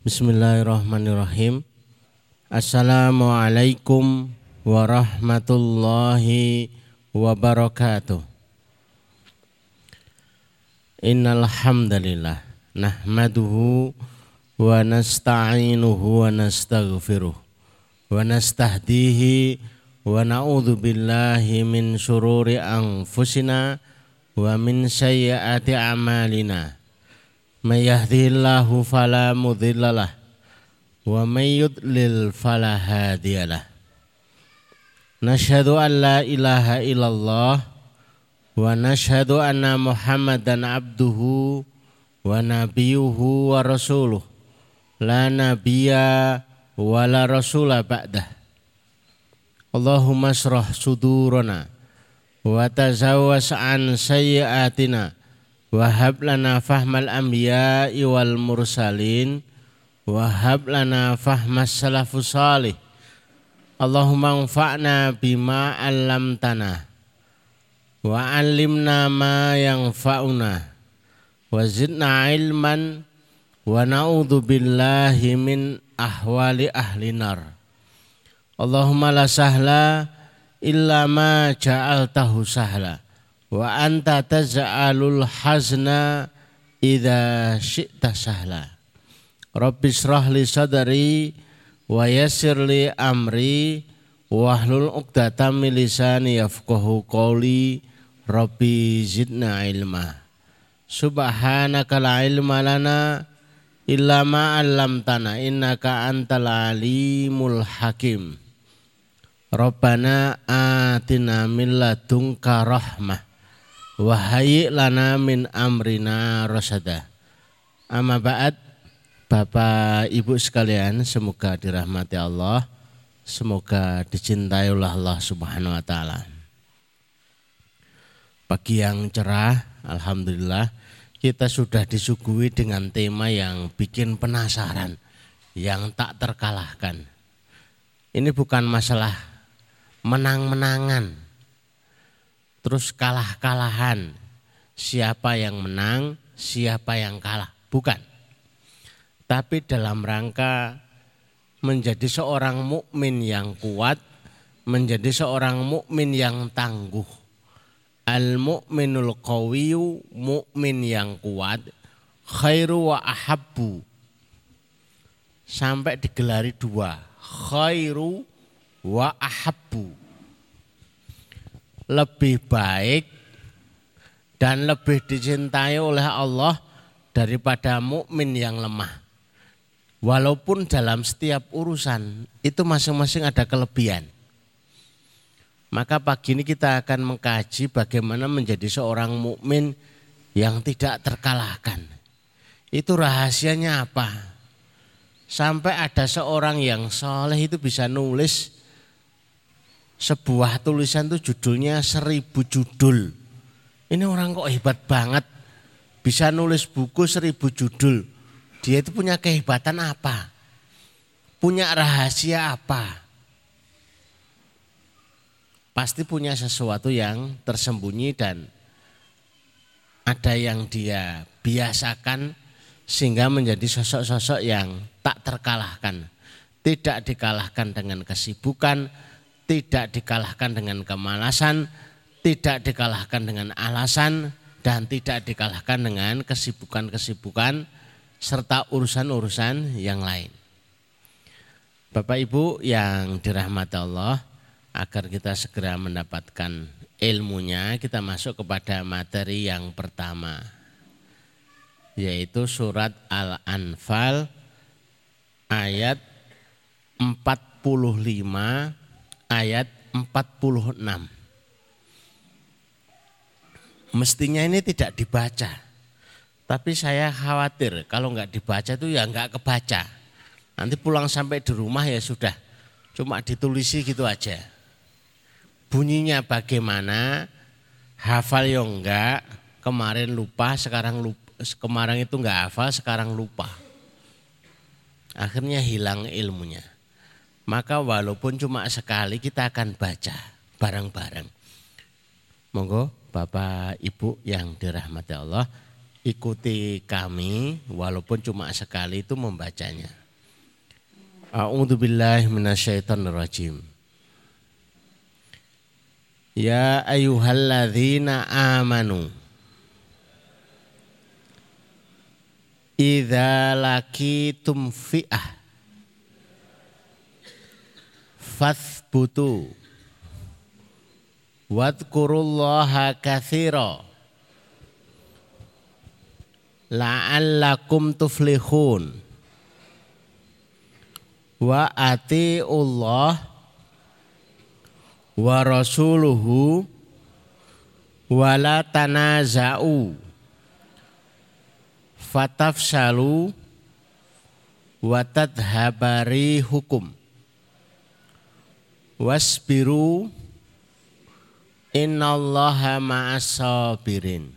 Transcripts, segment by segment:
Bismillahirrahmanirrahim. Assalamualaikum warahmatullahi wabarakatuh. Innal hamdalillah nahmaduhu wa nasta'inuhu wa nastaghfiruh wa nastahdihi wa na'udzu billahi min syururi anfusina wa min sayyiati a'malina fala mudhillalah wa may yudlil fala hadiyalah Nashhadu an la ilaha illallah. Wa nashhadu anna Muhammadan abduhu wa nabiyuhu wa rasuluh. La nabiyya wa la rasula ba'dah. Allahumma shrah sudurana wa tazawwas an sayyiatina Wahab lana fahmal anbiya'i wal mursalin. Wahab lana fahmas salafus salih. Allahumma anfa'na bima 'allamtana. Wa 'allimna ma yanfa'una. Wa zidna ilman. Wa na'udzu billahi min ahwali ahli nar. Allahumma la sahla illa ma ja'altahu sahla wa anta taz'alul hazna idza syi'ta sahla. Rabbi shrah li sadri wa yassir li amri wahlul 'uqdatam min lisani yafqahu qawli. Rabbi zidna ilma. Subhanaka la ilma lana illa ma 'allamtana innaka antal alimul hakim. Rabbana atina min ladunka rahmah Wahai lana min amrina rosada. Amma ba'd Bapak Ibu sekalian semoga dirahmati Allah Semoga dicintai oleh Allah subhanahu wa ta'ala. Pagi yang cerah Alhamdulillah kita sudah disuguhi dengan tema yang bikin penasaran Yang tak terkalahkan. Ini bukan masalah menang-menangan terus kalah-kalahan. Siapa yang menang, siapa yang kalah. Bukan. Tapi dalam rangka menjadi seorang mukmin yang kuat, menjadi seorang mukmin yang tangguh. Al mukminul qawiyu, mukmin yang kuat, khairu wa ahabbu. Sampai digelari dua, khairu wa ahabbu lebih baik dan lebih dicintai oleh Allah daripada mukmin yang lemah. Walaupun dalam setiap urusan itu masing-masing ada kelebihan. Maka pagi ini kita akan mengkaji bagaimana menjadi seorang mukmin yang tidak terkalahkan. Itu rahasianya apa? Sampai ada seorang yang soleh itu bisa nulis sebuah tulisan itu judulnya seribu judul. Ini orang kok hebat banget. Bisa nulis buku seribu judul. Dia itu punya kehebatan apa? Punya rahasia apa? Pasti punya sesuatu yang tersembunyi dan ada yang dia biasakan sehingga menjadi sosok-sosok yang tak terkalahkan. Tidak dikalahkan dengan kesibukan, tidak dikalahkan dengan kemalasan, tidak dikalahkan dengan alasan, dan tidak dikalahkan dengan kesibukan-kesibukan serta urusan-urusan yang lain. Bapak Ibu yang dirahmati Allah, agar kita segera mendapatkan ilmunya, kita masuk kepada materi yang pertama, yaitu surat Al-Anfal ayat 45 ayat 46. Mestinya ini tidak dibaca. Tapi saya khawatir kalau nggak dibaca itu ya nggak kebaca. Nanti pulang sampai di rumah ya sudah. Cuma ditulisi gitu aja. Bunyinya bagaimana, hafal ya enggak, kemarin lupa, sekarang lupa, kemarin itu enggak hafal, sekarang lupa. Akhirnya hilang ilmunya maka walaupun cuma sekali kita akan baca bareng-bareng. Monggo Bapak Ibu yang dirahmati Allah, ikuti kami walaupun cuma sekali itu membacanya. A'udzubillahi minasyaitonirrajim. Ya ayyuhalladzina amanu Idza lakitum fi'ah fathbutu wadhkurullaha katsira. La'allakum tuflihun. Wa atiullah wa rasuluhu wa la tanaza'u. Fatafsalu wa tadhabari hukum wasbiru innallaha ma'as sabirin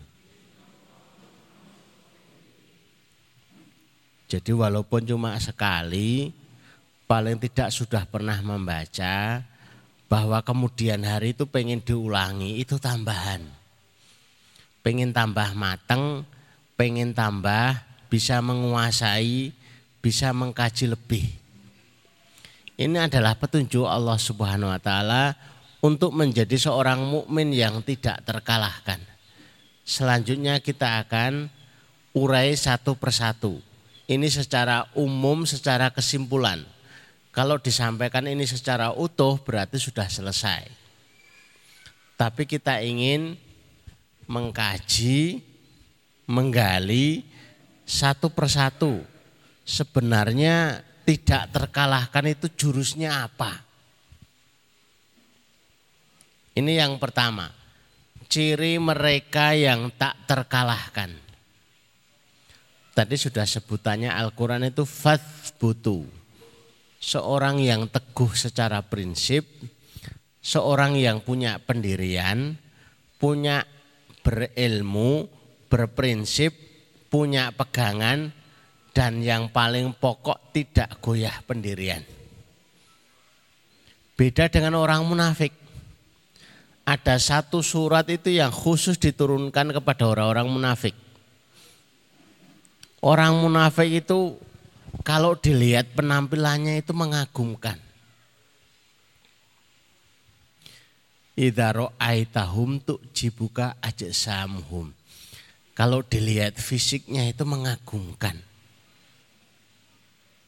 Jadi walaupun cuma sekali, paling tidak sudah pernah membaca bahwa kemudian hari itu pengen diulangi itu tambahan. Pengen tambah mateng, pengen tambah bisa menguasai, bisa mengkaji lebih. Ini adalah petunjuk Allah Subhanahu wa taala untuk menjadi seorang mukmin yang tidak terkalahkan. Selanjutnya kita akan urai satu persatu ini secara umum, secara kesimpulan. Kalau disampaikan ini secara utuh berarti sudah selesai. Tapi kita ingin mengkaji, menggali satu persatu. Sebenarnya tidak terkalahkan itu jurusnya apa? Ini yang pertama. Ciri mereka yang tak terkalahkan. Tadi sudah sebutannya Al-Quran itu fathbutu. Seorang yang teguh secara prinsip, seorang yang punya pendirian, punya berilmu, berprinsip, punya pegangan, dan yang paling pokok tidak goyah pendirian. Beda dengan orang munafik. Ada satu surat itu yang khusus diturunkan kepada orang-orang munafik Orang munafik itu kalau dilihat penampilannya itu mengagumkan. Kalau dilihat fisiknya itu mengagumkan.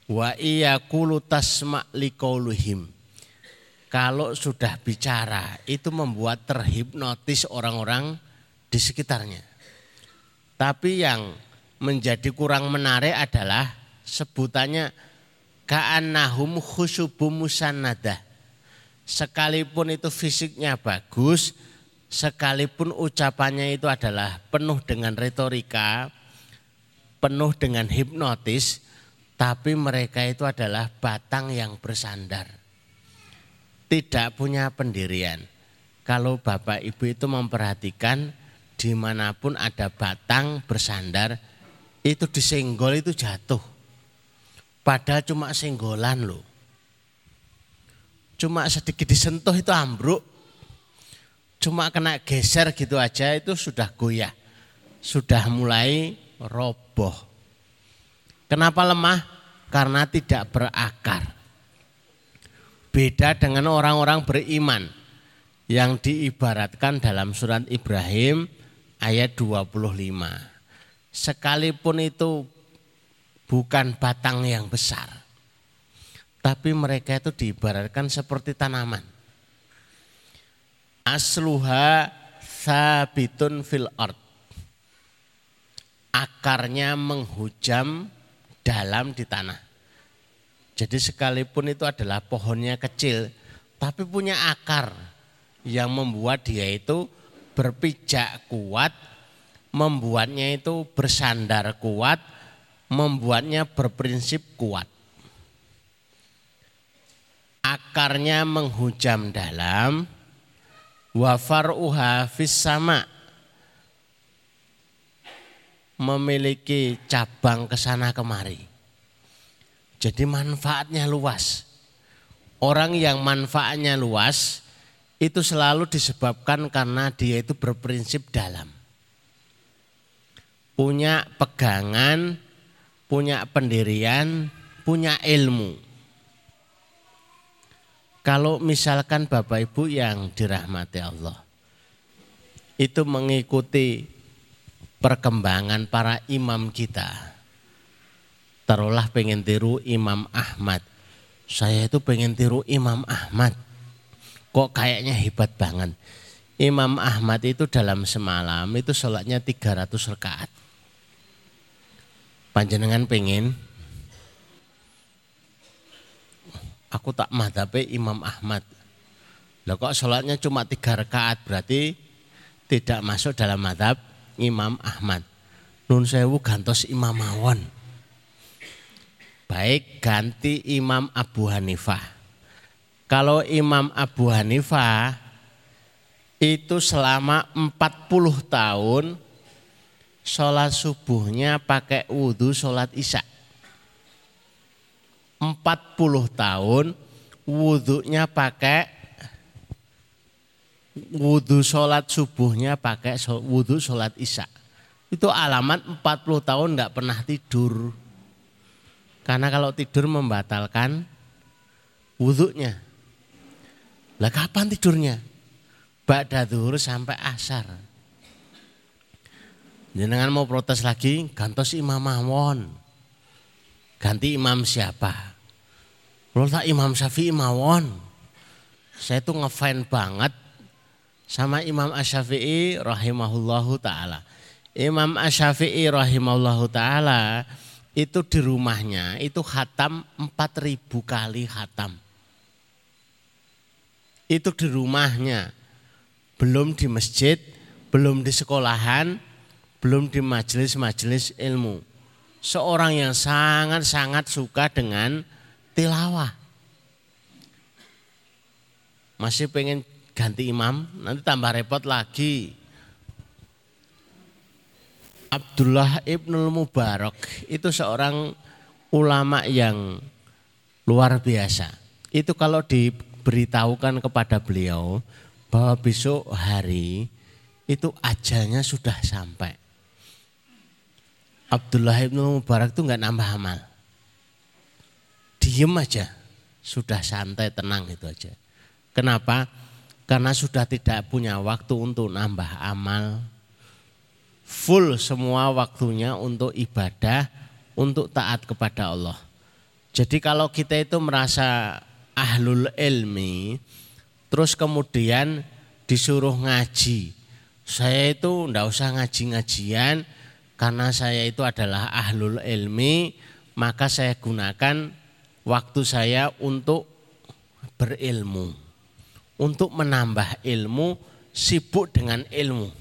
Wa iyaqulu tasma' liqauluhim. Kalau sudah bicara itu membuat terhipnotis orang-orang di sekitarnya. Tapi yang menjadi kurang menarik adalah sebutannya ka'annahum khusubum musannadah. Sekalipun itu fisiknya bagus, sekalipun ucapannya itu adalah penuh dengan retorika, penuh dengan hipnotis, tapi mereka itu adalah batang yang bersandar. Tidak punya pendirian. Kalau Bapak Ibu itu memperhatikan di mana pun ada batang bersandar, itu disenggol itu jatuh. Padahal cuma senggolan loh. Cuma sedikit disentuh itu ambruk. Cuma kena geser gitu aja itu sudah goyah. Sudah mulai roboh. Kenapa lemah? Karena tidak berakar. Beda dengan orang-orang beriman yang diibaratkan dalam surat Ibrahim ayat 25 sekalipun itu bukan batang yang besar. Tapi mereka itu diibaratkan seperti tanaman. Asluha sabitun fil art. Akarnya menghujam dalam di tanah. Jadi sekalipun itu adalah pohonnya kecil, tapi punya akar yang membuat dia itu berpijak kuat membuatnya itu bersandar kuat, membuatnya berprinsip kuat. Akarnya menghujam dalam, wafar uha fis sama, memiliki cabang ke sana kemari. Jadi manfaatnya luas. Orang yang manfaatnya luas itu selalu disebabkan karena dia itu berprinsip dalam punya pegangan, punya pendirian, punya ilmu. Kalau misalkan Bapak Ibu yang dirahmati Allah, itu mengikuti perkembangan para imam kita. Taruhlah pengen tiru Imam Ahmad. Saya itu pengen tiru Imam Ahmad. Kok kayaknya hebat banget. Imam Ahmad itu dalam semalam itu sholatnya 300 rakaat. Panjenengan pengen aku tak madhabe Imam Ahmad. Lah kok sholatnya cuma tiga rakaat berarti tidak masuk dalam madhab Imam Ahmad. Nun sewu gantos Imam Mawon. Baik ganti Imam Abu Hanifah. Kalau Imam Abu Hanifah itu selama 40 tahun sholat subuhnya pakai wudhu sholat isya. 40 tahun wudhunya pakai wudhu sholat subuhnya pakai wudhu sholat isya. Itu alamat 40 tahun nggak pernah tidur. Karena kalau tidur membatalkan wudhunya. Lah kapan tidurnya? Ba'da zuhur sampai asar. Jenengan mau protes lagi, gantos imam mawon. Ganti imam siapa? Kalau tak imam syafi'i mawon. Saya tuh ngefan banget sama Imam Asyafi'i rahimahullahu taala. Imam Asyafi'i rahimahullahu taala itu di rumahnya itu khatam 4000 kali khatam. Itu di rumahnya belum di masjid, belum di sekolahan, belum di majelis-majelis ilmu. Seorang yang sangat-sangat suka dengan tilawah. Masih pengen ganti imam, nanti tambah repot lagi. Abdullah Ibnul Mubarak itu seorang ulama yang luar biasa. Itu kalau diberitahukan kepada beliau, bahwa besok hari itu ajalnya sudah sampai. Abdullah ibn Mubarak itu nggak nambah amal. Diem aja, sudah santai tenang itu aja. Kenapa? Karena sudah tidak punya waktu untuk nambah amal. Full semua waktunya untuk ibadah, untuk taat kepada Allah. Jadi kalau kita itu merasa ahlul ilmi, terus kemudian disuruh ngaji. Saya itu ndak usah ngaji-ngajian karena saya itu adalah ahlul ilmi, maka saya gunakan waktu saya untuk berilmu. Untuk menambah ilmu, sibuk dengan ilmu.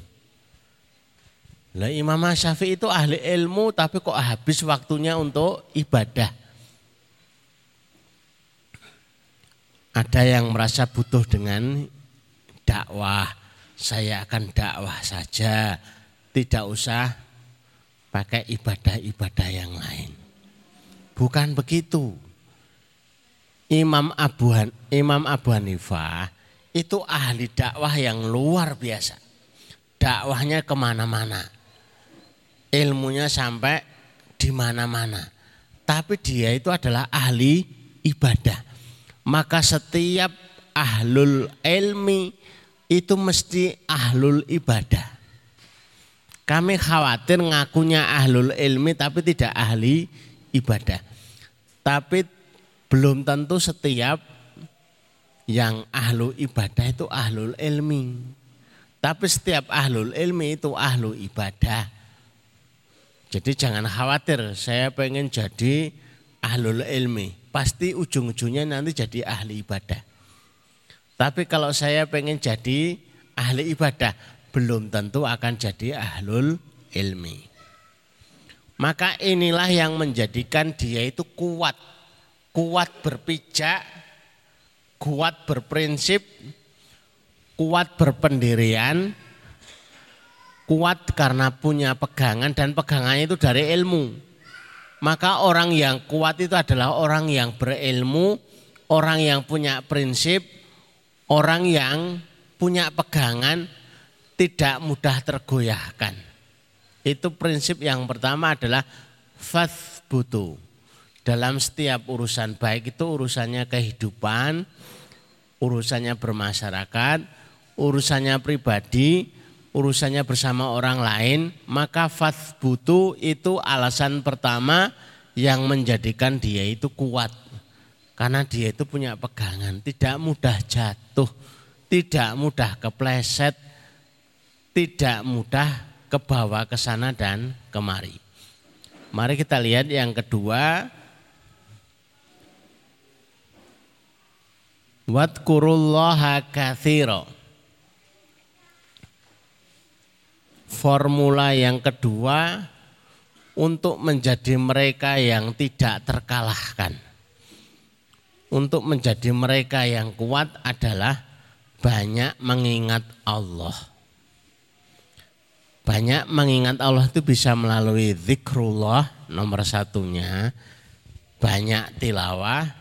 Lah Imam Syafi'i itu ahli ilmu tapi kok habis waktunya untuk ibadah. Ada yang merasa butuh dengan dakwah, saya akan dakwah saja, tidak usah pakai ibadah-ibadah yang lain. Bukan begitu. Imam Abu Han, Imam Abu Hanifah itu ahli dakwah yang luar biasa. Dakwahnya ke mana-mana. Ilmunya sampai di mana-mana. Tapi dia itu adalah ahli ibadah maka setiap ahlul ilmi itu mesti ahlul ibadah. Kami khawatir ngakunya ahlul ilmi tapi tidak ahli ibadah. Tapi belum tentu setiap yang ahlu ibadah itu ahlul ilmi. Tapi setiap ahlul ilmi itu ahlu ibadah. Jadi jangan khawatir saya pengen jadi ahlul ilmi pasti ujung-ujungnya nanti jadi ahli ibadah. Tapi kalau saya pengen jadi ahli ibadah, belum tentu akan jadi ahlul ilmi. Maka inilah yang menjadikan dia itu kuat. Kuat berpijak, kuat berprinsip, kuat berpendirian, kuat karena punya pegangan dan pegangannya itu dari ilmu. Maka orang yang kuat itu adalah orang yang berilmu, orang yang punya prinsip, orang yang punya pegangan, tidak mudah tergoyahkan. Itu prinsip yang pertama adalah fathbutu. Dalam setiap urusan baik itu urusannya kehidupan, urusannya bermasyarakat, urusannya pribadi, urusannya bersama orang lain, maka fathbutu itu alasan pertama yang menjadikan dia itu kuat. Karena dia itu punya pegangan, tidak mudah jatuh, tidak mudah kepleset, tidak mudah kebawa ke sana dan kemari. Mari kita lihat yang kedua. Wadkurullaha kathiro. Formula yang kedua untuk menjadi mereka yang tidak terkalahkan untuk menjadi mereka yang kuat adalah banyak mengingat Allah. Banyak mengingat Allah itu bisa melalui zikrullah nomor satunya. Banyak tilawah,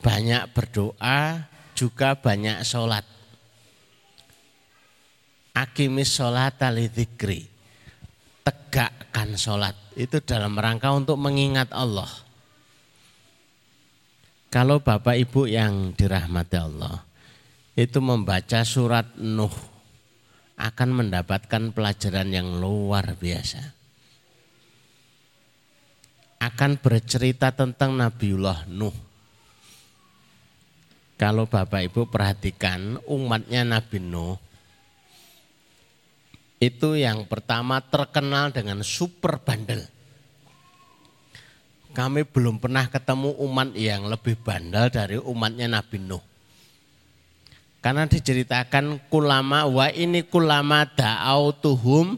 banyak berdoa, juga banyak sholat. Akimis sholat ali zikri. Tegakkan sholat. Itu dalam rangka untuk mengingat Allah kalau Bapak Ibu yang dirahmati Allah itu membaca surat Nuh akan mendapatkan pelajaran yang luar biasa. Akan bercerita tentang Nabiullah Nuh. Kalau Bapak Ibu perhatikan umatnya Nabi Nuh itu yang pertama terkenal dengan super bandel kami belum pernah ketemu umat yang lebih bandel dari umatnya Nabi Nuh. Karena diceritakan kulama wa ini kulama da'autuhum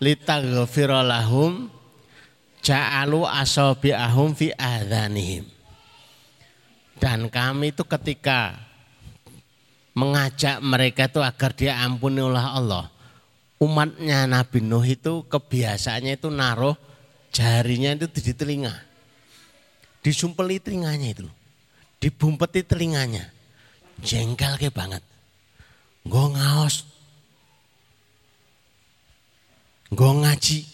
litaghfira lahum ja'alu asabi'ahum fi adhanihim. Dan kami itu ketika mengajak mereka itu agar dia ampuni oleh Allah. Umatnya Nabi Nuh itu kebiasaannya itu naruh jarinya itu di telinga. Disumpeli telinganya itu dibumpeti telinganya. Jengkel ke banget. Gue ngaos. Gue ngaji.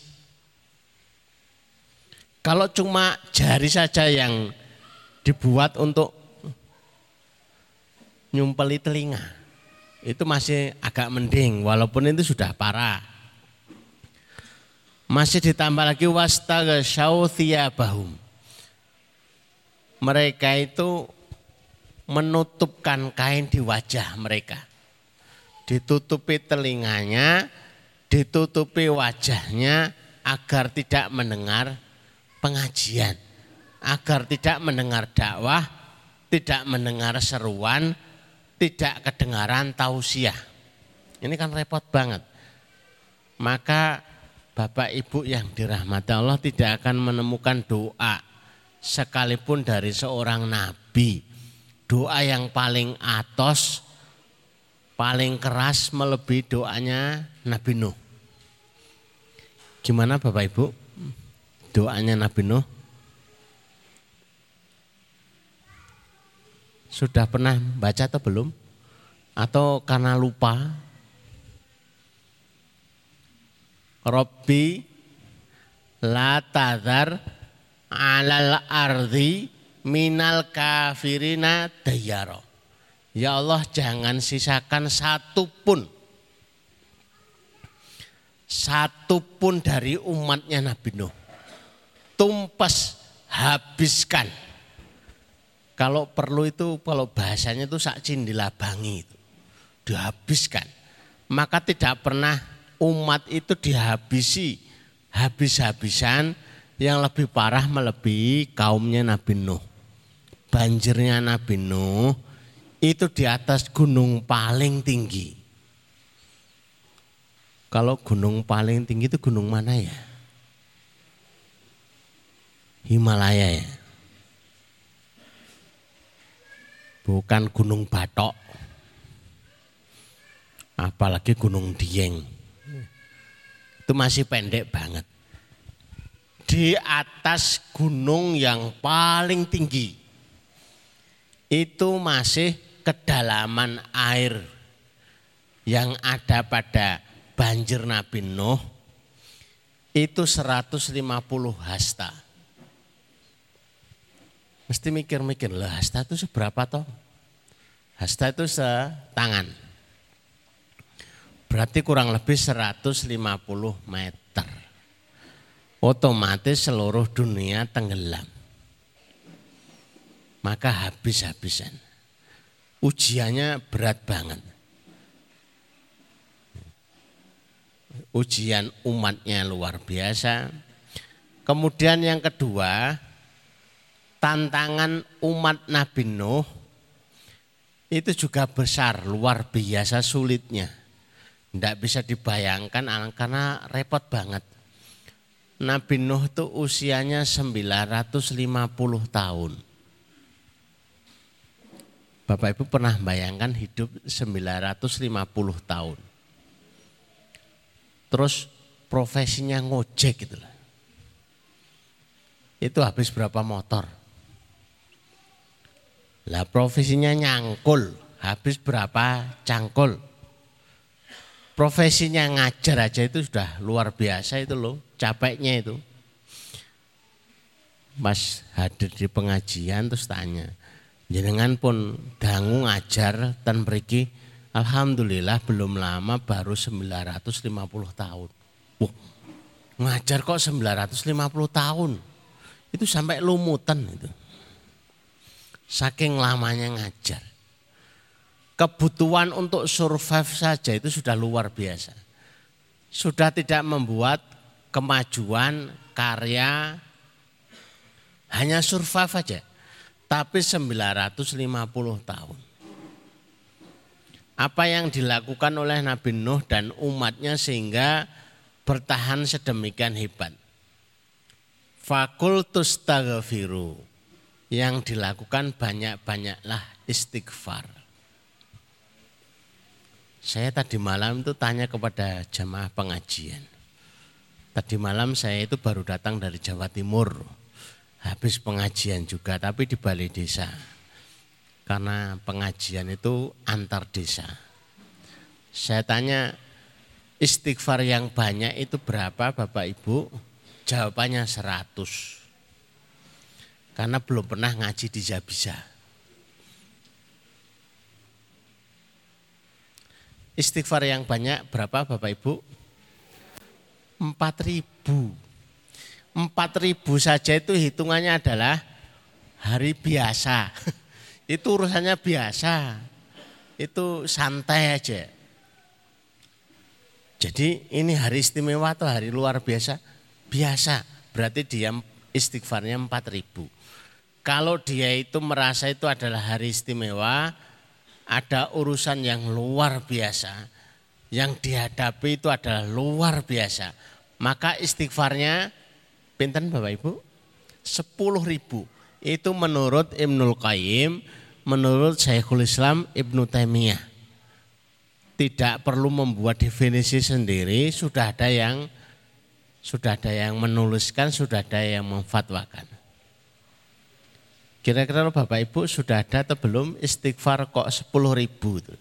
Kalau cuma jari saja yang dibuat untuk nyumpeli telinga. Itu masih agak mending walaupun itu sudah parah. Masih ditambah lagi wastaga bahum mereka itu menutupkan kain di wajah mereka. Ditutupi telinganya, ditutupi wajahnya agar tidak mendengar pengajian, agar tidak mendengar dakwah, tidak mendengar seruan, tidak kedengaran tausiah. Ini kan repot banget. Maka Bapak Ibu yang dirahmati Allah tidak akan menemukan doa sekalipun dari seorang nabi. Doa yang paling atos, paling keras melebihi doanya Nabi Nuh. Gimana Bapak Ibu? Doanya Nabi Nuh? Sudah pernah baca atau belum? Atau karena lupa? Robbi la tadhar alal ardi minal kafirina dayaro. Ya Allah jangan sisakan satu pun satu pun dari umatnya Nabi Nuh. Tumpas habiskan. Kalau perlu itu kalau bahasanya itu sak dilabangi itu. Dihabiskan. Maka tidak pernah umat itu dihabisi habis-habisan yang lebih parah melebihi kaumnya Nabi Nuh. Banjirnya Nabi Nuh itu di atas gunung paling tinggi. Kalau gunung paling tinggi itu gunung mana ya? Himalaya ya. Bukan gunung Batok. Apalagi gunung Dieng. Itu masih pendek banget di atas gunung yang paling tinggi. Itu masih kedalaman air yang ada pada banjir Nabi Nuh itu 150 hasta. Mesti mikir-mikir, lah hasta itu seberapa toh? Hasta itu setangan. Berarti kurang lebih 150 meter. Otomatis seluruh dunia tenggelam. Maka habis-habisan. Ujiannya berat banget. Ujian umatnya luar biasa. Kemudian yang kedua, tantangan umat Nabi Nuh itu juga besar, luar biasa sulitnya. Tidak bisa dibayangkan karena repot banget. Nabi Nuh itu usianya 950 tahun. Bapak Ibu pernah bayangkan hidup 950 tahun. Terus profesinya ngojek gitu lah. Itu habis berapa motor? Lah profesinya nyangkul, habis berapa cangkul. Profesinya ngajar aja itu sudah luar biasa itu loh, capeknya itu. Mas hadir di pengajian terus tanya, jenengan pun dangu ngajar dan pergi, Alhamdulillah belum lama baru 950 tahun. Wah, ngajar kok 950 tahun. Itu sampai lumutan itu. Saking lamanya ngajar. Kebutuhan untuk survive saja itu sudah luar biasa. Sudah tidak membuat kemajuan karya hanya survive saja. Tapi 950 tahun. Apa yang dilakukan oleh Nabi Nuh dan umatnya sehingga bertahan sedemikian hebat. Fakultus taghfiru yang dilakukan banyak-banyaklah istighfar. Saya tadi malam itu tanya kepada jamaah pengajian. Tadi malam saya itu baru datang dari Jawa Timur. Habis pengajian juga tapi di balai desa. Karena pengajian itu antar desa. Saya tanya istighfar yang banyak itu berapa Bapak Ibu? Jawabannya 100 karena belum pernah ngaji di Zabisa. Istighfar yang banyak berapa Bapak Ibu? Empat ribu. Empat ribu saja itu hitungannya adalah hari biasa. Itu urusannya biasa. Itu santai aja. Jadi ini hari istimewa atau hari luar biasa? Biasa. Berarti dia istighfarnya empat ribu. Kalau dia itu merasa itu adalah hari istimewa, ada urusan yang luar biasa, yang dihadapi itu adalah luar biasa. Maka istighfarnya, pinten Bapak Ibu? 10 ribu. Itu menurut Ibnul Qayyim, menurut Syekhul Islam Ibnu Taimiyah. Tidak perlu membuat definisi sendiri, sudah ada yang sudah ada yang menuliskan, sudah ada yang memfatwakan. Kira-kira Bapak Ibu sudah ada atau belum istighfar kok 10 ribu itu.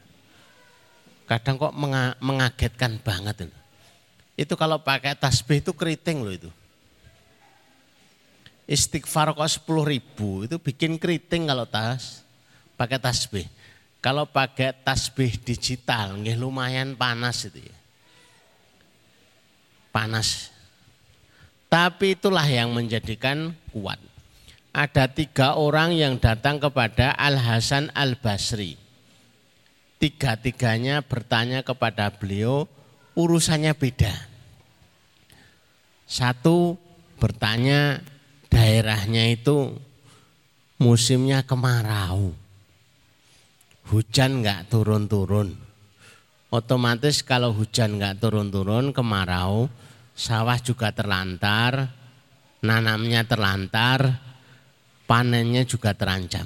Kadang kok mengagetkan banget itu. Itu kalau pakai tasbih itu keriting loh itu. Istighfar kok 10 ribu itu bikin keriting kalau tas pakai tasbih. Kalau pakai tasbih digital nggih lumayan panas itu ya. Panas. Tapi itulah yang menjadikan kuat ada tiga orang yang datang kepada Al Hasan Al Basri. Tiga-tiganya bertanya kepada beliau, urusannya beda. Satu bertanya daerahnya itu musimnya kemarau. Hujan nggak turun-turun. Otomatis kalau hujan nggak turun-turun kemarau, sawah juga terlantar, nanamnya terlantar, panennya juga terancam.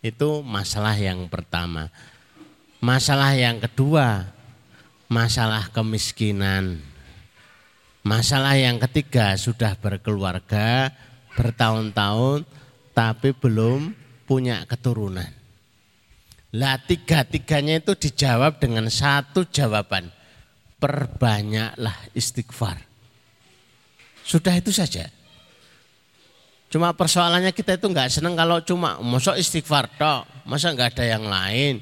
Itu masalah yang pertama. Masalah yang kedua, masalah kemiskinan. Masalah yang ketiga sudah berkeluarga bertahun-tahun tapi belum punya keturunan. Lah tiga-tiganya itu dijawab dengan satu jawaban. Perbanyaklah istighfar. Sudah itu saja. Cuma persoalannya kita itu nggak seneng kalau cuma masa istighfar tok, masa nggak ada yang lain,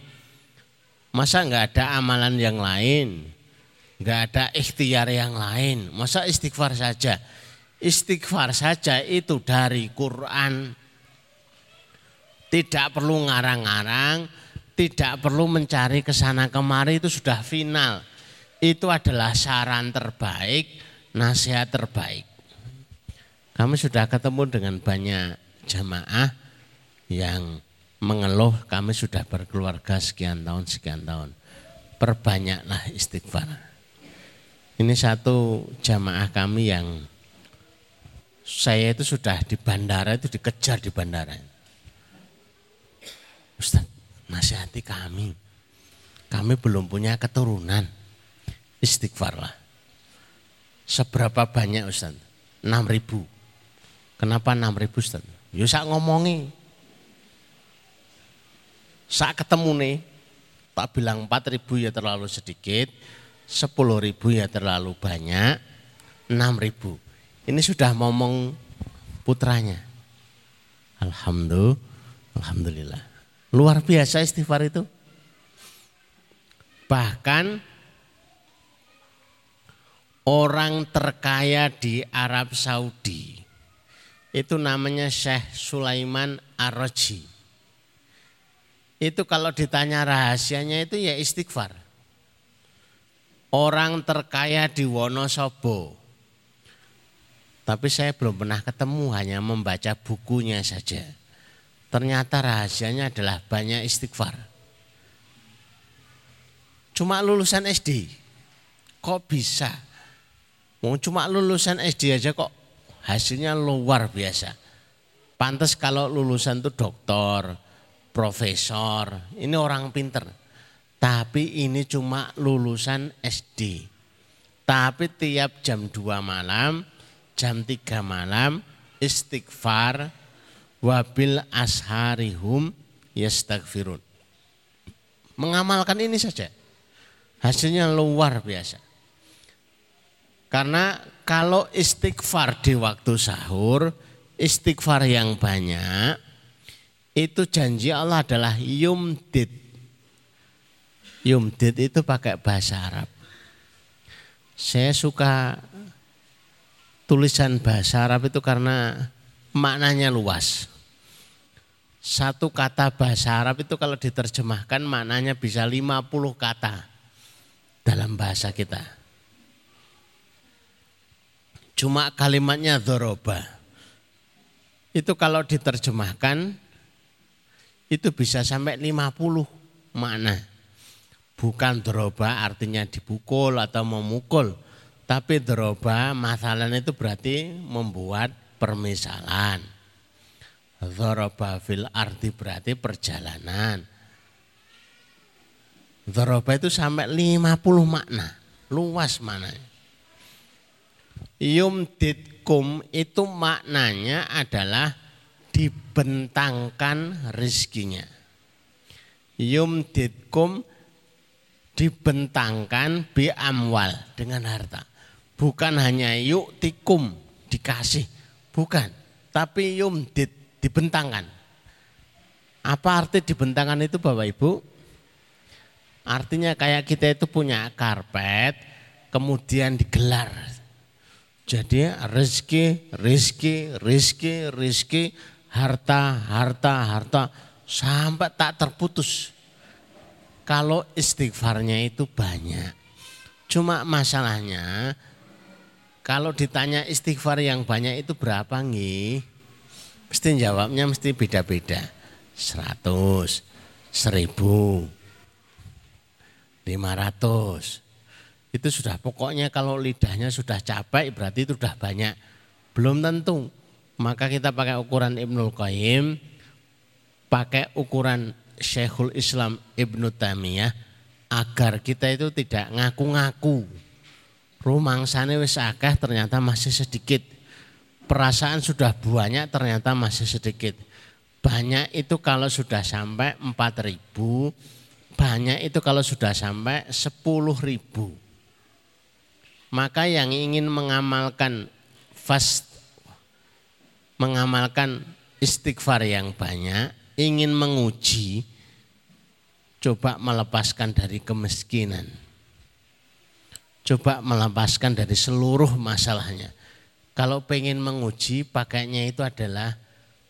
masa nggak ada amalan yang lain, nggak ada ikhtiar yang lain, masa istighfar saja. Istighfar saja itu dari Quran. Tidak perlu ngarang-ngarang, tidak perlu mencari ke sana kemari itu sudah final. Itu adalah saran terbaik, nasihat terbaik. Kami sudah ketemu dengan banyak jamaah yang mengeluh kami sudah berkeluarga sekian tahun, sekian tahun. Perbanyaklah istighfar. Ini satu jamaah kami yang saya itu sudah di bandara itu dikejar di bandara. Ustaz, nasihati kami. Kami belum punya keturunan. Istighfarlah. Seberapa banyak Ustaz? 6 ribu. Kenapa 6 ribu Ustaz? Ya sak ngomongi. Sak ketemu nih, tak bilang 4 ribu ya terlalu sedikit, 10 ribu ya terlalu banyak, 6 ribu. Ini sudah ngomong putranya. Alhamdulillah, Alhamdulillah. Luar biasa istighfar itu. Bahkan orang terkaya di Arab Saudi itu namanya Syekh Sulaiman Ar-Raji. Itu kalau ditanya rahasianya itu ya istighfar. Orang terkaya di Wonosobo. Tapi saya belum pernah ketemu hanya membaca bukunya saja. Ternyata rahasianya adalah banyak istighfar. Cuma lulusan SD. Kok bisa? Mau cuma lulusan SD aja kok hasilnya luar biasa. Pantas kalau lulusan itu doktor, profesor, ini orang pinter. Tapi ini cuma lulusan SD. Tapi tiap jam 2 malam, jam 3 malam istighfar wabil asharihum yastagfirun. Mengamalkan ini saja. Hasilnya luar biasa. Karena kalau istighfar di waktu sahur, istighfar yang banyak, itu janji Allah adalah yumdid. Yumdid itu pakai bahasa Arab. Saya suka tulisan bahasa Arab itu karena maknanya luas. Satu kata bahasa Arab itu kalau diterjemahkan maknanya bisa 50 kata dalam bahasa kita. Cuma kalimatnya doroba. Itu kalau diterjemahkan itu bisa sampai 50 makna. Bukan doroba artinya dipukul atau memukul. Tapi doroba masalahnya itu berarti membuat permisalan. Doroba fil arti berarti perjalanan. Doroba itu sampai 50 makna. Luas maknanya yumditkum itu maknanya adalah dibentangkan rizkinya. Yumditkum dibentangkan bi amwal dengan harta. Bukan hanya yuk tikum dikasih, bukan. Tapi yumdit dibentangkan. Apa arti dibentangkan itu Bapak Ibu? Artinya kayak kita itu punya karpet, kemudian digelar jadi rezeki, rezeki, rezeki, rezeki, harta, harta, harta sampai tak terputus. Kalau istighfarnya itu banyak. Cuma masalahnya kalau ditanya istighfar yang banyak itu berapa nih? Mesti jawabnya mesti beda-beda. Seratus, seribu, lima ratus, itu sudah pokoknya kalau lidahnya sudah capek berarti itu sudah banyak. Belum tentu. Maka kita pakai ukuran Ibnul Qayyim, pakai ukuran Syekhul Islam Ibnu Taimiyah agar kita itu tidak ngaku-ngaku. Rumangsane wis akeh ternyata masih sedikit. Perasaan sudah banyak ternyata masih sedikit. Banyak itu kalau sudah sampai 4 ribu, banyak itu kalau sudah sampai 10 ribu. Maka yang ingin mengamalkan fast mengamalkan istighfar yang banyak, ingin menguji, coba melepaskan dari kemiskinan. Coba melepaskan dari seluruh masalahnya. Kalau pengen menguji, pakainya itu adalah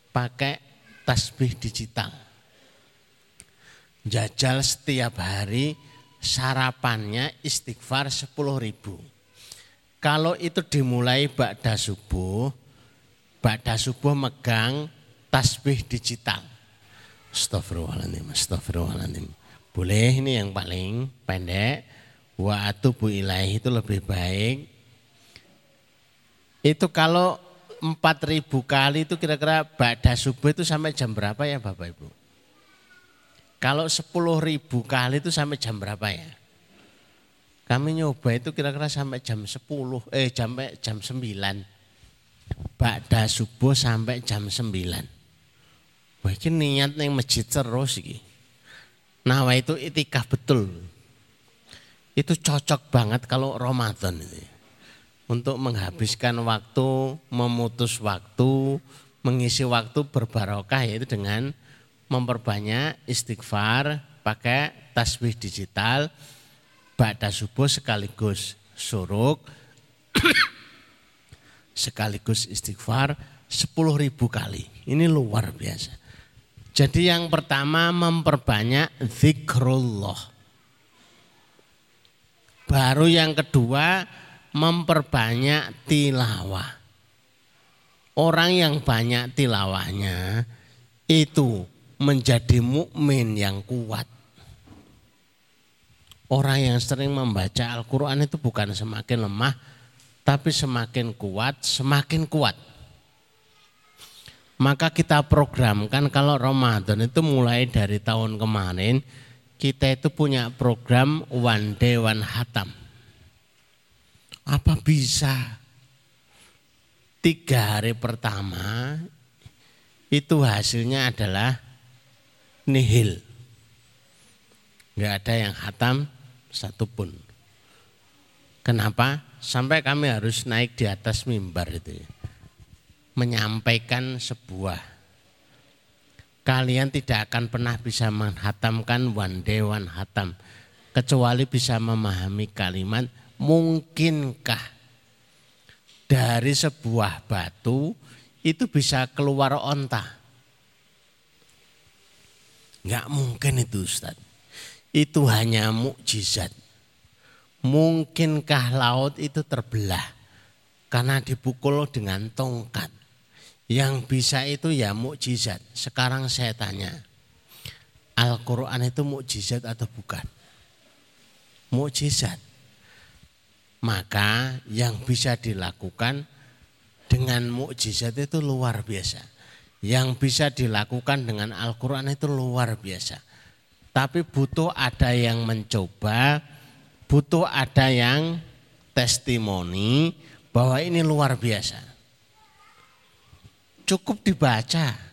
pakai tasbih digital. Jajal setiap hari sarapannya istighfar 10 ribu. Kalau itu dimulai ba'da subuh, ba'da subuh megang tasbih digital. Astagfirullahaladzim, astagfirullahaladzim. Boleh ini yang paling pendek. Wa atubu ilaih itu lebih baik. Itu kalau 4000 kali itu kira-kira ba'da subuh itu sampai jam berapa ya Bapak Ibu? Kalau 10 ribu kali itu sampai jam berapa ya? Kami nyoba itu kira-kira sampai jam 10, eh sampai jam 9. Ba'da subuh sampai jam 9. Wah ini niat yang masjid terus ini. Nah itu itikaf betul. Itu cocok banget kalau Ramadan itu. Untuk menghabiskan waktu, memutus waktu, mengisi waktu berbarokah yaitu dengan memperbanyak istighfar pakai tasbih digital ba'da subuh sekaligus suruk sekaligus istighfar 10 ribu kali. Ini luar biasa. Jadi yang pertama memperbanyak zikrullah. Baru yang kedua memperbanyak tilawah. Orang yang banyak tilawahnya itu menjadi mukmin yang kuat. Orang yang sering membaca Al-Quran itu bukan semakin lemah, tapi semakin kuat, semakin kuat. Maka kita programkan kalau Ramadan itu mulai dari tahun kemarin, kita itu punya program One Day One Hatam. Apa bisa? Tiga hari pertama itu hasilnya adalah nihil. Enggak ada yang hatam satupun. Kenapa? Sampai kami harus naik di atas mimbar itu ya. Menyampaikan sebuah kalian tidak akan pernah bisa menghatamkan one day one hatam kecuali bisa memahami kalimat mungkinkah dari sebuah batu itu bisa keluar onta Enggak mungkin itu Ustaz. Itu hanya mukjizat. Mungkinkah laut itu terbelah karena dipukul dengan tongkat? Yang bisa itu ya mukjizat. Sekarang saya tanya, Al-Quran itu mukjizat atau bukan? Mukjizat. Maka yang bisa dilakukan dengan mukjizat itu luar biasa yang bisa dilakukan dengan Al-Quran itu luar biasa. Tapi butuh ada yang mencoba, butuh ada yang testimoni bahwa ini luar biasa. Cukup dibaca.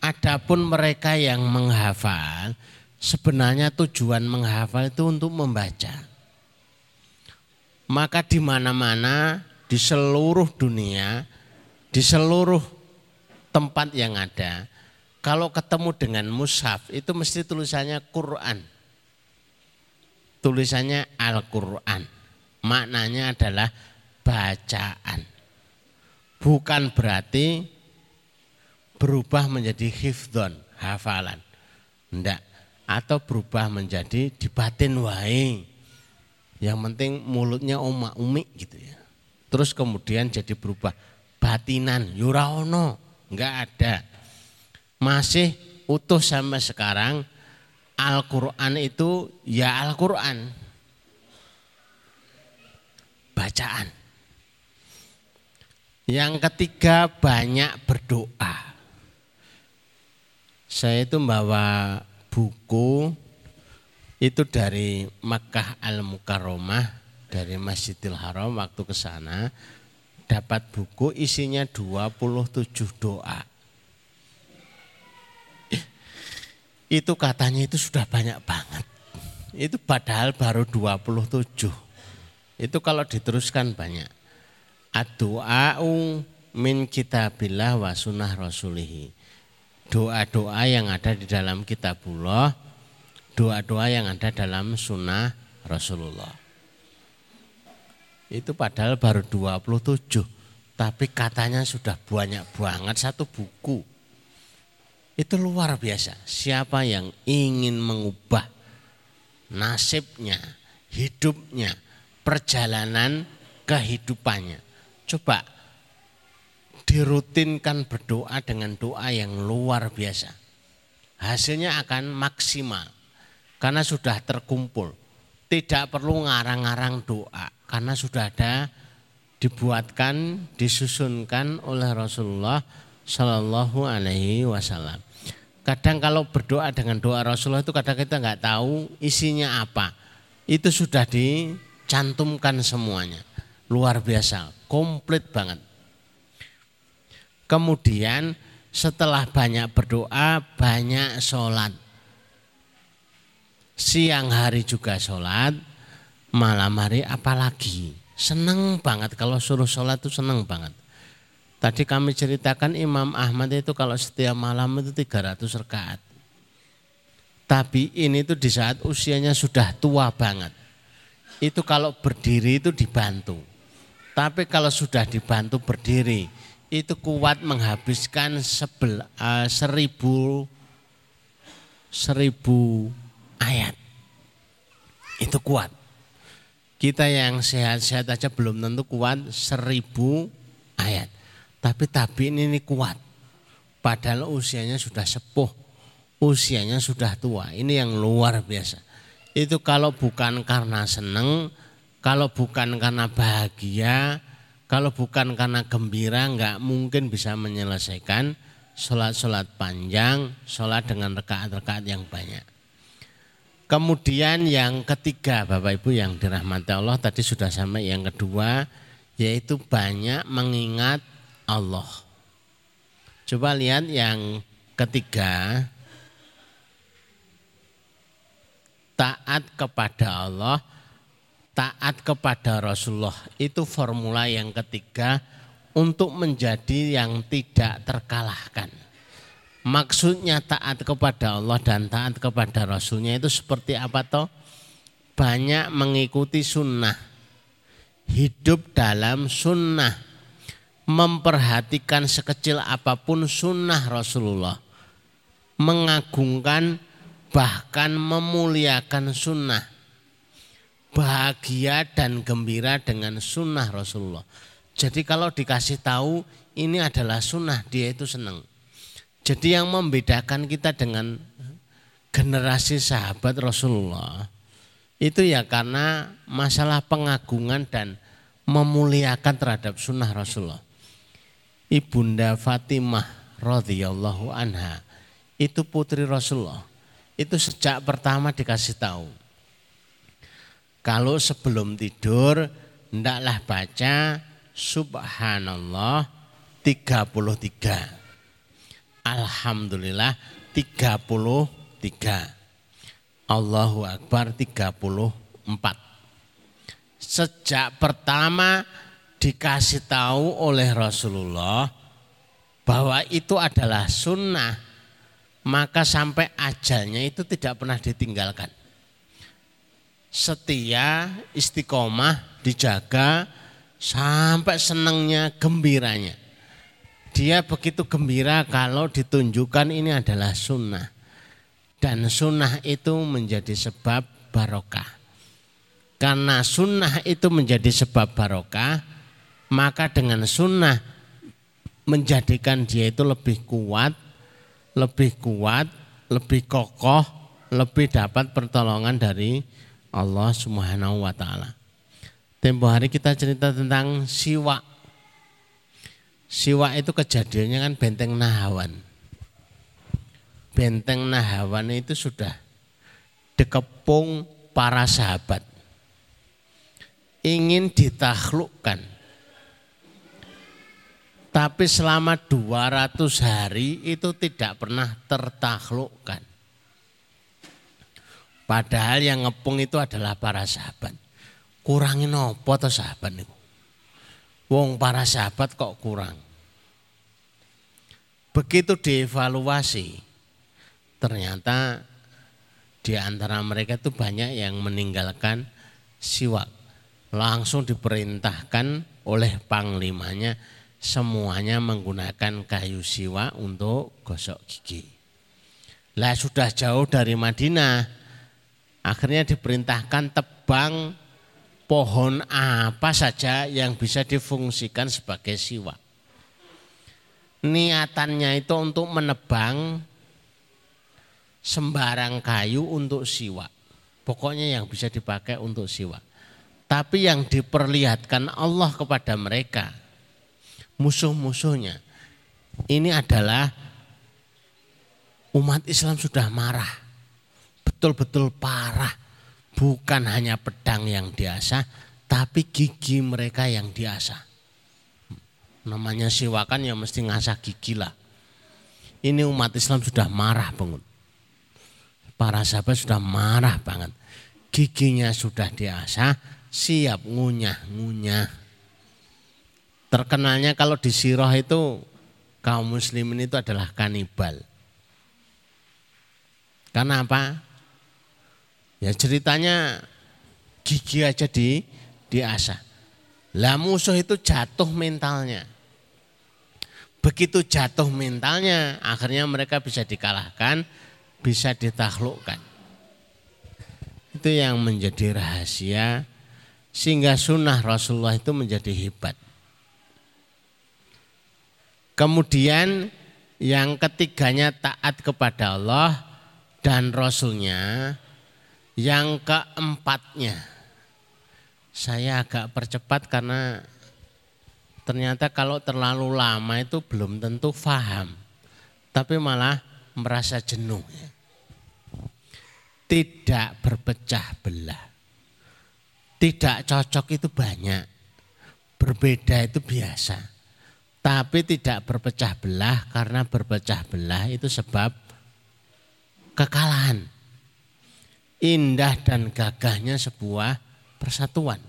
Adapun mereka yang menghafal, sebenarnya tujuan menghafal itu untuk membaca. Maka di mana-mana, di seluruh dunia, di seluruh tempat yang ada, kalau ketemu dengan mushaf itu mesti tulisannya Quran. Tulisannya Al-Quran. Maknanya adalah bacaan. Bukan berarti berubah menjadi hifdon, hafalan. Enggak. Atau berubah menjadi dibatin wae. Yang penting mulutnya oma umi gitu ya. Terus kemudian jadi berubah batinan, yuraono Enggak ada. Masih utuh sampai sekarang Al-Quran itu ya Al-Quran. Bacaan. Yang ketiga banyak berdoa. Saya itu membawa buku itu dari Makkah Al-Mukarramah dari Masjidil Haram waktu ke sana dapat buku isinya 27 doa. Itu katanya itu sudah banyak banget. Itu padahal baru 27. Itu kalau diteruskan banyak. Ad-du'a'u min kitabillah wa sunnah rasulihi. Doa-doa yang ada di dalam kitabullah, doa-doa yang ada dalam sunnah Rasulullah. Itu padahal baru 27, tapi katanya sudah banyak banget satu buku. Itu luar biasa. Siapa yang ingin mengubah nasibnya, hidupnya, perjalanan kehidupannya. Coba dirutinkan berdoa dengan doa yang luar biasa. Hasilnya akan maksimal karena sudah terkumpul. Tidak perlu ngarang-ngarang doa karena sudah ada dibuatkan, disusunkan oleh Rasulullah Shallallahu Alaihi Wasallam. Kadang kalau berdoa dengan doa Rasulullah itu kadang kita nggak tahu isinya apa. Itu sudah dicantumkan semuanya. Luar biasa, komplit banget. Kemudian setelah banyak berdoa, banyak sholat siang hari juga sholat, malam hari apalagi. Seneng banget kalau suruh sholat itu seneng banget. Tadi kami ceritakan Imam Ahmad itu kalau setiap malam itu 300 rakaat. Tapi ini tuh di saat usianya sudah tua banget. Itu kalau berdiri itu dibantu. Tapi kalau sudah dibantu berdiri, itu kuat menghabiskan sebel, uh, seribu, seribu ayat. Itu kuat. Kita yang sehat-sehat aja belum tentu kuat seribu ayat. Tapi tabi ini, ini kuat. Padahal usianya sudah sepuh. Usianya sudah tua. Ini yang luar biasa. Itu kalau bukan karena seneng, kalau bukan karena bahagia, kalau bukan karena gembira nggak mungkin bisa menyelesaikan sholat-sholat panjang, sholat dengan rekaat-rekaat yang banyak. Kemudian yang ketiga Bapak Ibu yang dirahmati Allah tadi sudah sampai yang kedua yaitu banyak mengingat Allah. Coba lihat yang ketiga taat kepada Allah, taat kepada Rasulullah itu formula yang ketiga untuk menjadi yang tidak terkalahkan. Maksudnya taat kepada Allah dan taat kepada Rasulnya itu seperti apa toh? Banyak mengikuti sunnah. Hidup dalam sunnah. Memperhatikan sekecil apa pun sunnah Rasulullah. Mengagungkan bahkan memuliakan sunnah. Bahagia dan gembira dengan sunnah Rasulullah. Jadi kalau dikasih tahu ini adalah sunnah dia itu senang jadi yang membedakan kita dengan generasi sahabat Rasulullah itu ya karena masalah pengagungan dan memuliakan terhadap sunnah Rasulullah. Ibunda Fatimah radhiyallahu anha itu putri Rasulullah. Itu sejak pertama dikasih tahu. Kalau sebelum tidur hendaklah baca subhanallah 33. Alhamdulillah 33. Allahu Akbar 34. Sejak pertama dikasih tahu oleh Rasulullah bahwa itu adalah sunnah, maka sampai ajalnya itu tidak pernah ditinggalkan. Setia, istiqomah, dijaga sampai senangnya, gembiranya. Dia begitu gembira kalau ditunjukkan ini adalah sunnah. Dan sunnah itu menjadi sebab barokah. Karena sunnah itu menjadi sebab barokah, maka dengan sunnah menjadikan dia itu lebih kuat, lebih kuat, lebih kokoh, lebih dapat pertolongan dari Allah Subhanahu wa taala. Tempo hari kita cerita tentang siwak Siwa itu kejadiannya kan benteng Nahawan. Benteng Nahawan itu sudah dikepung para sahabat. Ingin ditaklukkan. Tapi selama 200 hari itu tidak pernah tertaklukkan. Padahal yang ngepung itu adalah para sahabat. Kurangin apa tuh sahabat itu? Wong para sahabat kok kurang. Begitu dievaluasi, ternyata di antara mereka itu banyak yang meninggalkan siwak. Langsung diperintahkan oleh panglimanya semuanya menggunakan kayu siwak untuk gosok gigi. Lah sudah jauh dari Madinah, akhirnya diperintahkan tebang pohon apa saja yang bisa difungsikan sebagai siwa. Niatannya itu untuk menebang sembarang kayu untuk siwa. Pokoknya yang bisa dipakai untuk siwa. Tapi yang diperlihatkan Allah kepada mereka, musuh-musuhnya, ini adalah umat Islam sudah marah. Betul-betul parah bukan hanya pedang yang diasah, tapi gigi mereka yang diasah. Namanya siwakan ya mesti ngasah gigi lah. Ini umat Islam sudah marah banget. Para sahabat sudah marah banget. Giginya sudah diasah, siap ngunyah-ngunyah. Terkenalnya kalau di Siroh itu kaum muslimin itu adalah kanibal. Karena apa? Ya ceritanya gigi aja di diasah. Lah musuh itu jatuh mentalnya. Begitu jatuh mentalnya, akhirnya mereka bisa dikalahkan, bisa ditaklukkan. Itu yang menjadi rahasia sehingga sunnah Rasulullah itu menjadi hebat. Kemudian yang ketiganya taat kepada Allah dan Rasulnya. Yang keempatnya, saya agak percepat karena ternyata kalau terlalu lama itu belum tentu faham, tapi malah merasa jenuh. Ya. Tidak berpecah belah, tidak cocok itu banyak, berbeda itu biasa, tapi tidak berpecah belah karena berpecah belah itu sebab kekalahan indah dan gagahnya sebuah persatuan.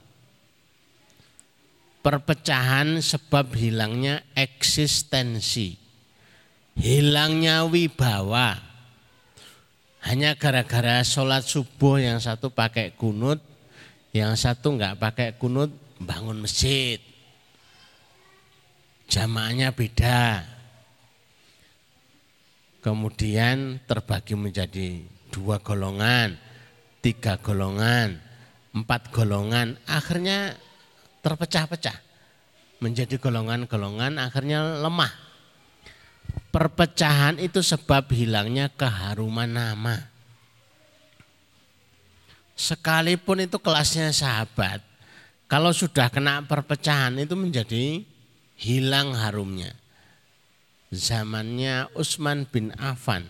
Perpecahan sebab hilangnya eksistensi, hilangnya wibawa. Hanya gara-gara sholat subuh yang satu pakai kunut, yang satu enggak pakai kunut bangun masjid. Jamaahnya beda. Kemudian terbagi menjadi dua golongan tiga golongan, empat golongan, akhirnya terpecah-pecah menjadi golongan-golongan, akhirnya lemah. Perpecahan itu sebab hilangnya keharuman nama. Sekalipun itu kelasnya sahabat, kalau sudah kena perpecahan itu menjadi hilang harumnya. Zamannya Utsman bin Affan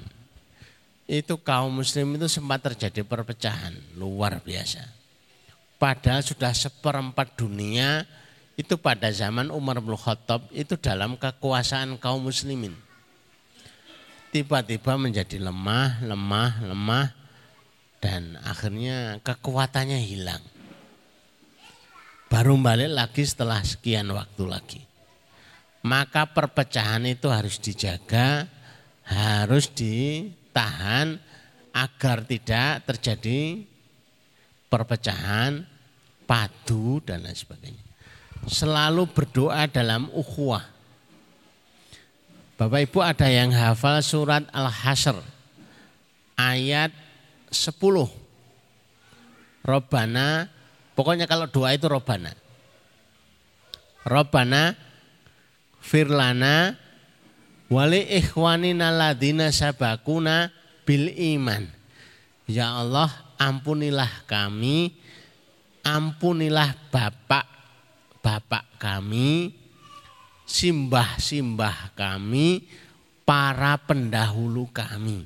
itu kaum muslim itu sempat terjadi perpecahan luar biasa. Padahal sudah seperempat dunia itu pada zaman Umar bin Khattab itu dalam kekuasaan kaum muslimin. Tiba-tiba menjadi lemah, lemah, lemah dan akhirnya kekuatannya hilang. Baru balik lagi setelah sekian waktu lagi. Maka perpecahan itu harus dijaga, harus di tahan agar tidak terjadi perpecahan, padu dan lain sebagainya. Selalu berdoa dalam ukhuwah. Bapak Ibu ada yang hafal surat Al-Hasr ayat 10. Robana, pokoknya kalau doa itu Robana. Robana firlana Wali ikhwanina ladina sabakuna bil iman. Ya Allah ampunilah kami, ampunilah bapak bapak kami, simbah-simbah kami, para pendahulu kami.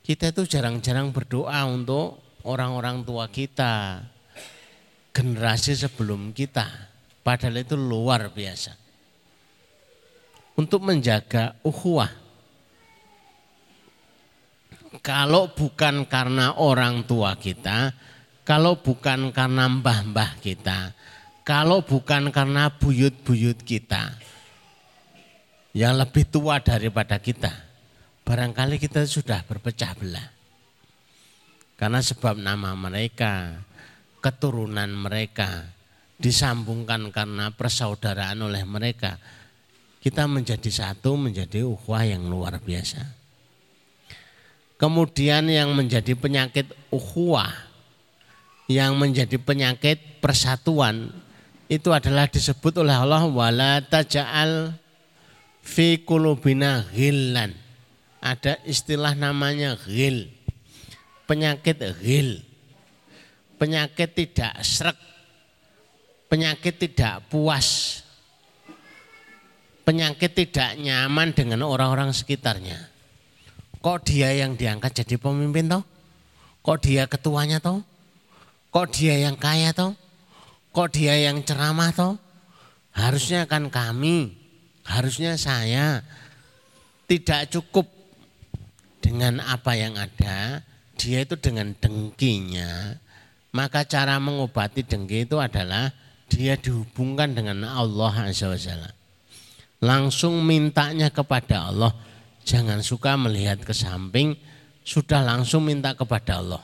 Kita itu jarang-jarang berdoa untuk orang-orang tua kita, generasi sebelum kita. Padahal itu luar biasa untuk menjaga ukhuwah. Kalau bukan karena orang tua kita, kalau bukan karena mbah-mbah kita, Kalau bukan karena buyut-buyut kita yang lebih tua daripada kita, barangkali kita sudah berpecah belah. Karena sebab nama mereka, keturunan mereka disambungkan karena persaudaraan oleh mereka. Kita menjadi satu, menjadi ukhuwah yang luar biasa. Kemudian yang menjadi penyakit ukhuwah, yang menjadi penyakit persatuan itu adalah disebut oleh Allah wala taja'al fi kulubina ghillan. Ada istilah namanya ghil. Penyakit ghil. Penyakit tidak srek. Penyakit tidak puas. Penyakit tidak nyaman dengan orang-orang sekitarnya. Kok dia yang diangkat jadi pemimpin toh? Kok dia ketuanya toh? Kok dia yang kaya toh? Kok dia yang ceramah toh? Harusnya kan kami, harusnya saya tidak cukup dengan apa yang ada, dia itu dengan dengkinya. Maka cara mengobati dengki itu adalah dia dihubungkan dengan Allah Azza wa Langsung mintanya kepada Allah. Jangan suka melihat ke samping, sudah langsung minta kepada Allah.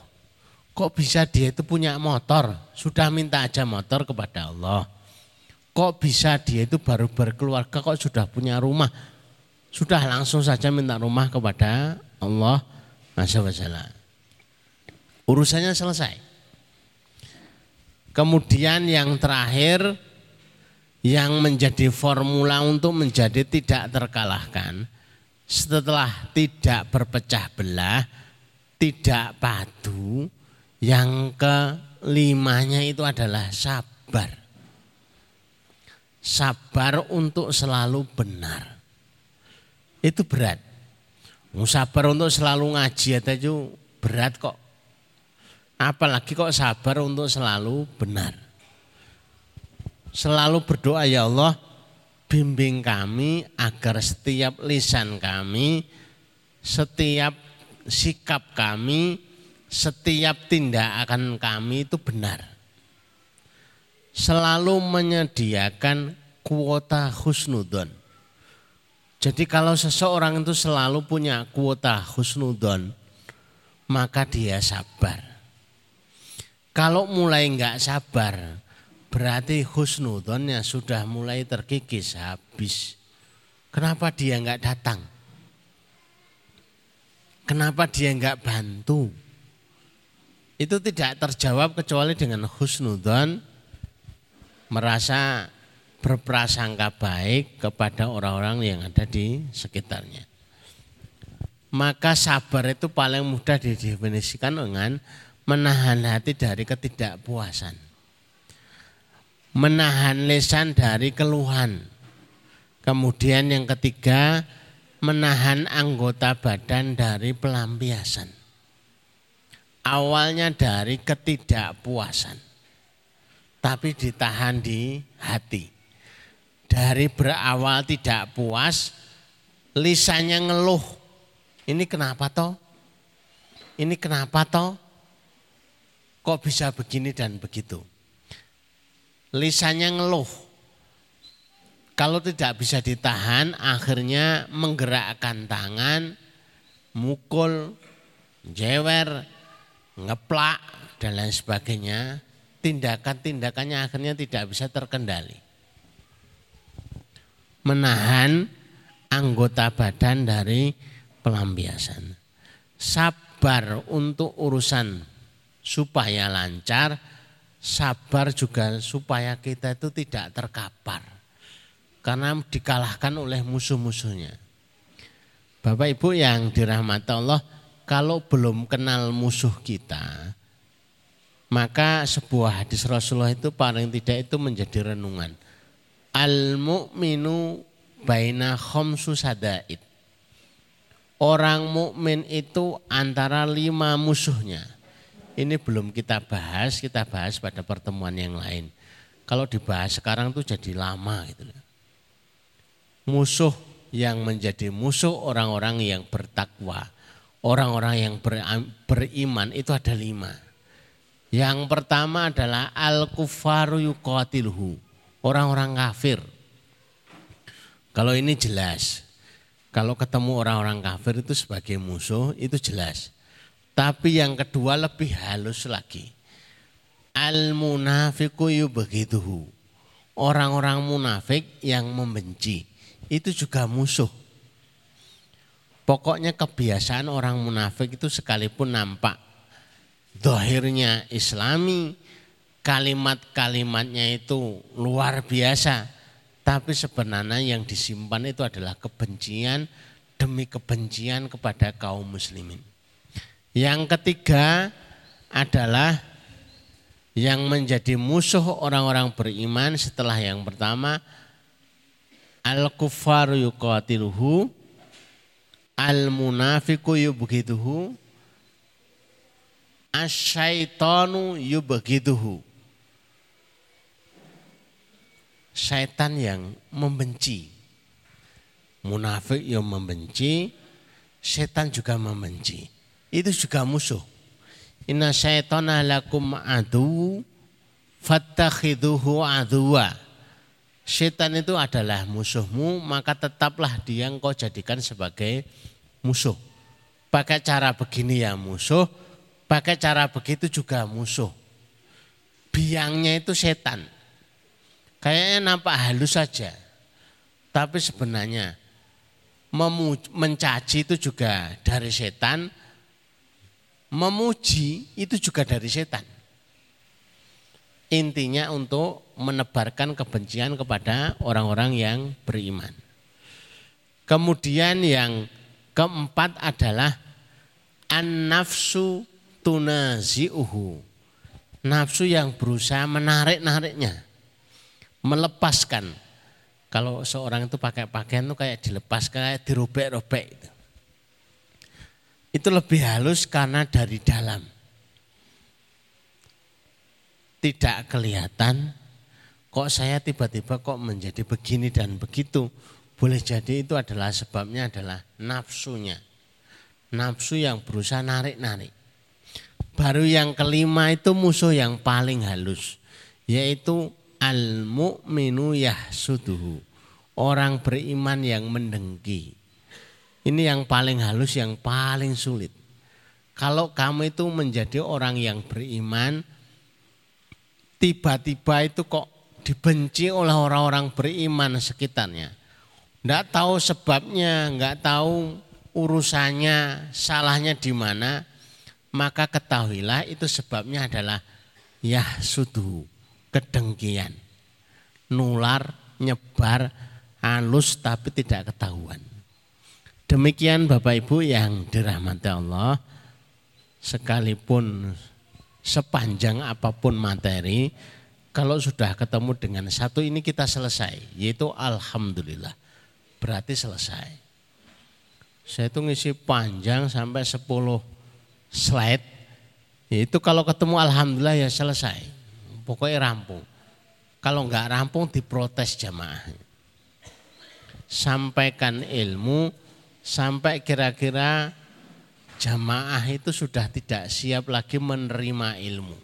Kok bisa dia itu punya motor? Sudah minta aja motor kepada Allah. Kok bisa dia itu baru berkeluarga kok sudah punya rumah? Sudah langsung saja minta rumah kepada Allah Masya Allah. Urusannya selesai. Kemudian yang terakhir yang menjadi formula untuk menjadi tidak terkalahkan setelah tidak berpecah belah, tidak padu, yang kelimanya itu adalah sabar. Sabar untuk selalu benar. Itu berat. Sabar untuk selalu ngaji itu berat kok. Apalagi kok sabar untuk selalu benar. Selalu berdoa ya Allah bimbing kami agar setiap lisan kami, setiap sikap kami setiap tindakan kami itu benar. Selalu menyediakan kuota husnudon. Jadi kalau seseorang itu selalu punya kuota husnudon, maka dia sabar. Kalau mulai enggak sabar, berarti husnudonnya sudah mulai terkikis habis. Kenapa dia enggak datang? Kenapa dia enggak bantu? itu tidak terjawab kecuali dengan husnudon merasa berprasangka baik kepada orang-orang yang ada di sekitarnya. Maka sabar itu paling mudah didefinisikan dengan menahan hati dari ketidakpuasan. Menahan lesan dari keluhan. Kemudian yang ketiga, menahan anggota badan dari pelampiasan awalnya dari ketidakpuasan, tapi ditahan di hati. Dari berawal tidak puas, lisannya ngeluh. Ini kenapa toh? Ini kenapa toh? Kok bisa begini dan begitu? Lisannya ngeluh. Kalau tidak bisa ditahan, akhirnya menggerakkan tangan, mukul, jewer, ngeplak dan lain sebagainya, tindakan-tindakannya akhirnya tidak bisa terkendali. Menahan anggota badan dari pelampiasan. Sabar untuk urusan supaya lancar, sabar juga supaya kita itu tidak terkapar. Karena dikalahkan oleh musuh-musuhnya. Bapak Ibu yang dirahmati Allah, kalau belum kenal musuh kita, maka sebuah hadis Rasulullah itu paling tidak itu menjadi renungan. Al mu'minu baina khomsu sadaid. Orang mukmin itu antara lima musuhnya. Ini belum kita bahas, kita bahas pada pertemuan yang lain. Kalau dibahas sekarang tuh jadi lama gitu. Musuh yang menjadi musuh orang-orang yang bertakwa orang-orang yang beriman itu ada lima. Yang pertama adalah al-kufaru yuqatilhu. Orang-orang kafir. Kalau ini jelas. Kalau ketemu orang-orang kafir itu sebagai musuh itu jelas. Tapi yang kedua lebih halus lagi. Al munafiku begituhu. Orang-orang munafik yang membenci itu juga musuh. Pokoknya kebiasaan orang munafik itu sekalipun nampak dohirnya islami, kalimat-kalimatnya itu luar biasa. Tapi sebenarnya yang disimpan itu adalah kebencian demi kebencian kepada kaum muslimin. Yang ketiga adalah yang menjadi musuh orang-orang beriman setelah yang pertama al-kuffaru yuqatiluhu al-munafiqu yubghituhu asyaitanu yubghituhu Syaitan yang membenci. Munafik yang membenci, setan juga membenci itu juga musuh. Inna syaitana lakum adu fattakhiduhu aduwa. Setan itu adalah musuhmu, maka tetaplah dia engkau jadikan sebagai musuh. Pakai cara begini ya musuh, pakai cara begitu juga musuh. Biangnya itu setan. Kayaknya nampak halus saja. Tapi sebenarnya mencaci itu juga dari setan, memuji itu juga dari setan. Intinya untuk menebarkan kebencian kepada orang-orang yang beriman. Kemudian yang keempat adalah an-nafsu tunazi'uhu. Nafsu yang berusaha menarik-nariknya. Melepaskan. Kalau seorang itu pakai pakaian itu kayak dilepas, kayak dirobek-robek. Itu lebih halus karena dari dalam. Tidak kelihatan kok saya tiba-tiba kok menjadi begini dan begitu. Boleh jadi itu adalah sebabnya adalah nafsunya. Nafsu yang berusaha narik-narik. Baru yang kelima itu musuh yang paling halus. Yaitu al-mu'minu yahsuduhu. Orang beriman yang mendengki. Ini yang paling halus, yang paling sulit. Kalau kamu itu menjadi orang yang beriman, tiba-tiba itu kok dibenci oleh orang-orang beriman sekitarnya. Tidak tahu sebabnya, nggak tahu urusannya, salahnya di mana, maka ketahuilah itu sebabnya adalah ya sudu, kedengkian. Nular, nyebar, halus tapi tidak ketahuan. Demikian Bapak Ibu yang dirahmati Allah, sekalipun sepanjang apa pun materi, kalau sudah ketemu dengan satu ini kita selesai, yaitu Alhamdulillah. Berarti selesai. Saya itu ngisi panjang sampai 10 slide, itu kalau ketemu Alhamdulillah ya selesai. Pokoknya rampung. Kalau enggak rampung diprotes jamaah. Sampaikan ilmu, sampai kira-kira jamaah itu sudah tidak siap lagi menerima ilmu.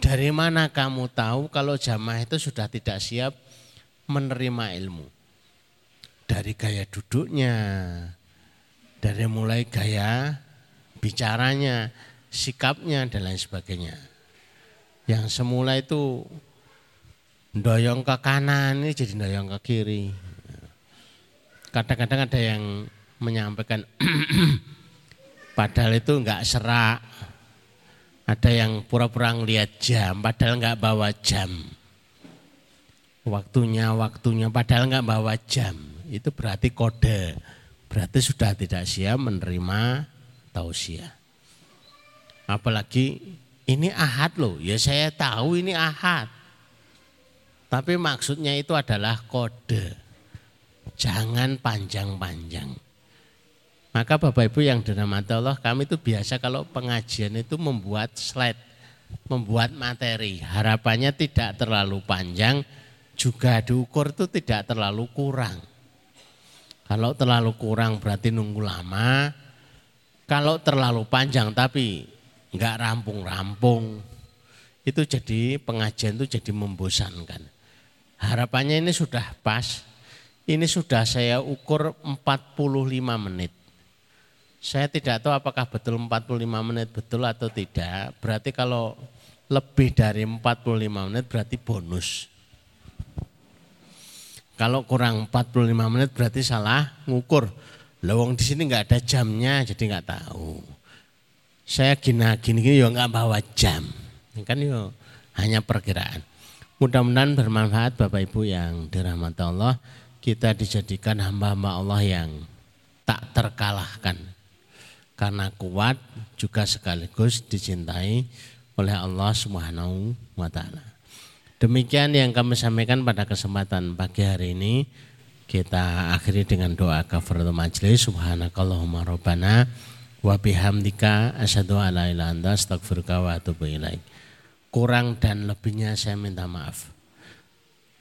Dari mana kamu tahu kalau jamaah itu sudah tidak siap menerima ilmu? Dari gaya duduknya, dari mulai gaya bicaranya, sikapnya dan lain sebagainya. Yang semula itu doyong ke kanan ini jadi doyong ke kiri kadang-kadang ada yang menyampaikan padahal itu enggak serak. Ada yang pura-pura ngeliat jam padahal enggak bawa jam. Waktunya, waktunya padahal enggak bawa jam. Itu berarti kode. Berarti sudah tidak siap menerima tausiah. Apalagi ini ahad loh, ya saya tahu ini ahad. Tapi maksudnya itu adalah kode jangan panjang-panjang. Maka Bapak Ibu yang dirahmati Allah, kami itu biasa kalau pengajian itu membuat slide, membuat materi. Harapannya tidak terlalu panjang, juga diukur itu tidak terlalu kurang. Kalau terlalu kurang berarti nunggu lama. Kalau terlalu panjang tapi nggak rampung-rampung. Itu jadi pengajian itu jadi membosankan. Harapannya ini sudah pas. Ini sudah saya ukur 45 menit. Saya tidak tahu apakah betul 45 menit betul atau tidak. Berarti kalau lebih dari 45 menit berarti bonus. Kalau kurang 45 menit berarti salah ngukur. Lawang di sini nggak ada jamnya jadi nggak tahu. Saya gini gini gini ya nggak bawa jam. Kan yo hanya perkiraan. Mudah-mudahan bermanfaat Bapak Ibu yang dirahmati Allah. Kita dijadikan hamba-hamba Allah yang tak terkalahkan karena kuat juga sekaligus dicintai oleh Allah Subhanahu wa taala. Demikian yang kami sampaikan pada kesempatan pagi hari ini. Kita akhiri dengan doa kafaratul majlis. Subhanakallahumma rabbana wa bihamdika asyhadu an la ilaha illa astaghfiruka wa atubu ilaik. Kurang dan lebihnya saya minta maaf.